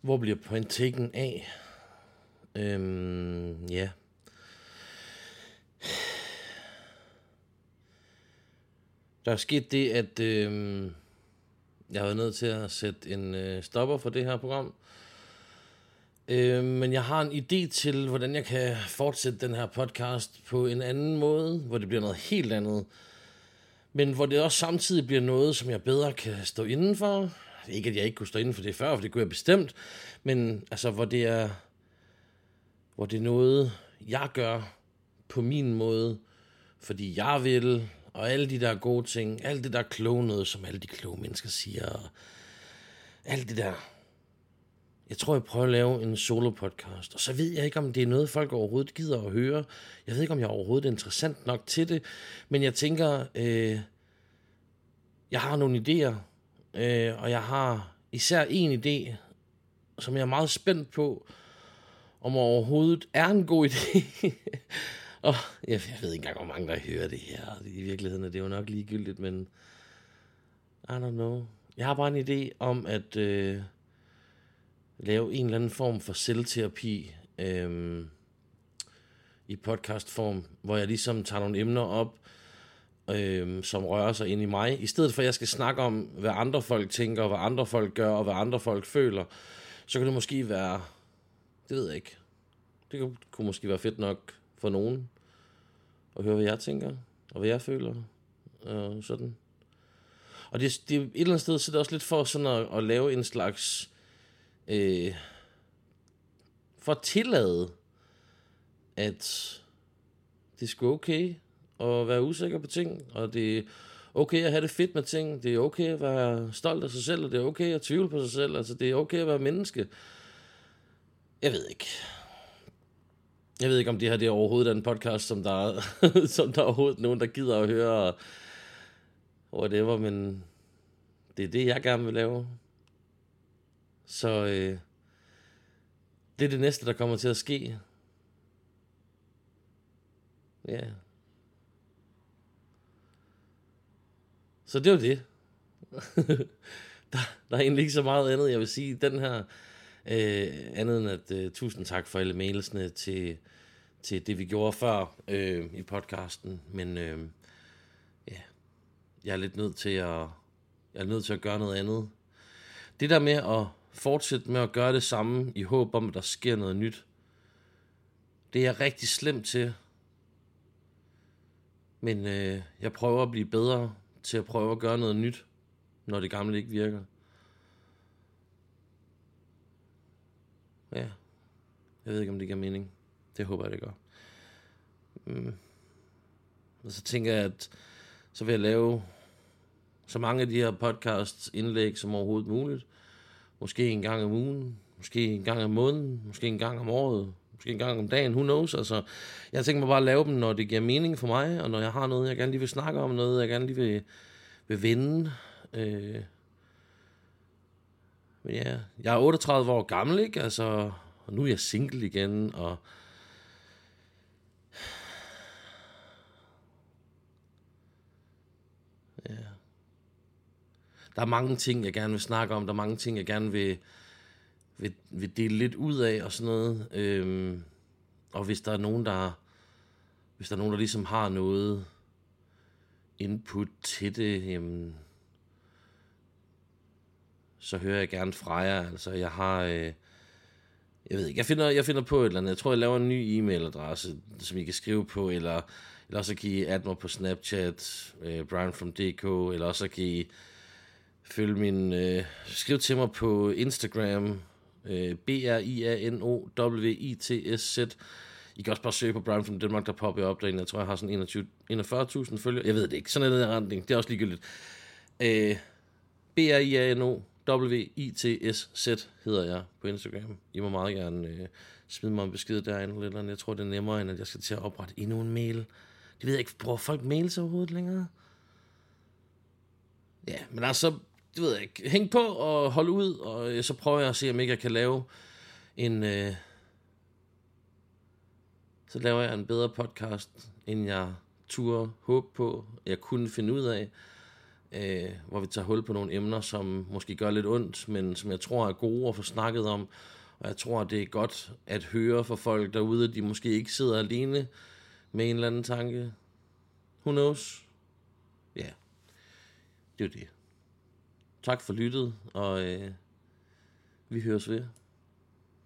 Hvor bliver pointikken af? Øhm, ja. Der er sket det, at øhm, jeg har været nødt til at sætte en øh, stopper for det her program. Øh, men jeg har en idé til, hvordan jeg kan fortsætte den her podcast på en anden måde, hvor det bliver noget helt andet. Men hvor det også samtidig bliver noget, som jeg bedre kan stå indenfor. Ikke, at jeg ikke kunne stå inden for det før, for det kunne jeg bestemt. Men altså, hvor det er, hvor det er noget, jeg gør på min måde, fordi jeg vil, og alle de der gode ting, alt det der kloge noget, som alle de kloge mennesker siger, og alt det der. Jeg tror, jeg prøver at lave en solo-podcast, og så ved jeg ikke, om det er noget, folk overhovedet gider at høre. Jeg ved ikke, om jeg overhovedet er interessant nok til det, men jeg tænker, øh, jeg har nogle idéer, øh, og jeg har især en idé, som jeg er meget spændt på, om overhovedet er en god idé. og jeg, jeg ved ikke engang, hvor mange der hører det her. I virkeligheden er det jo nok ligegyldigt, men I don't know. Jeg har bare en idé om at øh, lave en eller anden form for selvterapi øh, i podcastform, hvor jeg ligesom tager nogle emner op, øh, som rører sig ind i mig. I stedet for at jeg skal snakke om, hvad andre folk tænker, hvad andre folk gør, og hvad andre folk føler, så kan det måske være, det ved jeg ikke, det kunne, kunne måske være fedt nok for nogen at høre, hvad jeg tænker, og hvad jeg føler, og sådan. Og det, det et eller andet sted, så er det også lidt for sådan at, at lave en slags, øh, for at tillade, at det skulle okay at være usikker på ting, og det er okay at have det fedt med ting, det er okay at være stolt af sig selv, og det er okay at tvivle på sig selv, altså det er okay at være menneske. Jeg ved ikke. Jeg ved ikke, om det her det er overhovedet en podcast, som der, er, som der er overhovedet nogen, der gider at høre, og whatever, men det er det, jeg gerne vil lave. Så øh, det er det næste, der kommer til at ske. Ja. Yeah. Så det var det. der, der er egentlig ikke så meget andet, jeg vil sige. Den her, øh, andet end at øh, tusind tak for alle mailsene til, til det, vi gjorde før øh, i podcasten. Men øh, ja, jeg er lidt nødt til at, jeg er nødt til at gøre noget andet. Det der med at fortsætte med at gøre det samme i håb om, at der sker noget nyt, det er jeg rigtig slemt til. Men øh, jeg prøver at blive bedre til at prøve at gøre noget nyt, når det gamle ikke virker. Ja, jeg ved ikke, om det giver mening. Det håber jeg, det gør. Mm. Og så tænker jeg, at så vil jeg lave så mange af de her podcasts indlæg som overhovedet muligt. Måske en gang om ugen, måske en gang om måneden, måske en gang om året, måske en gang om dagen, who knows. Altså, jeg tænker mig bare at lave dem, når det giver mening for mig, og når jeg har noget, jeg gerne lige vil snakke om, noget, jeg gerne lige vil, vil vinde. Øh. Men ja, jeg er 38 år gammel, ikke? Altså, og nu er jeg single igen, og ja. Der er mange ting, jeg gerne vil snakke om. Der er mange ting, jeg gerne vil, vil, vil dele lidt ud af og sådan noget. Øhm, og hvis der er nogen, der hvis der er nogen, der ligesom har noget input til det, jamen, så hører jeg gerne fra jer. Altså, jeg har... Øh, jeg ved ikke, jeg finder, jeg finder på et eller andet. Jeg tror, jeg laver en ny e-mailadresse, som I kan skrive på, eller, eller også kan I adde mig på Snapchat, øh, Brian from DK, eller også kan I følge min... Øh, skriv til mig på Instagram, øh, b r i a n o w i t s z I kan også bare søge på Brian from Denmark, der popper op derinde. Jeg tror, jeg har sådan 21, 41.000 følgere. Jeg ved det ikke. Sådan er der retning. Det er også ligegyldigt. Øh, b r i a n o W-I-T-S-Z hedder jeg på Instagram. I må meget gerne øh, smide mig en besked derinde. Eller jeg tror, det er nemmere, end at jeg skal til at oprette endnu en mail. Det ved jeg ikke. Bruger folk mails overhovedet længere? Ja, men altså, det ved jeg ikke. Hæng på og hold ud, og så prøver jeg at se, om ikke jeg kan lave en... Øh, så laver jeg en bedre podcast, end jeg turde håbe på, jeg kunne finde ud af. øh, hvor vi tager hul på nogle emner, som måske gør lidt ondt, men som jeg tror er gode at få snakket om. Og jeg tror, det er godt at høre for folk derude, at de måske ikke sidder alene med en eller anden tanke. Who knows? Ja, det er det. Tak for lyttet, og øh, vi høres ved.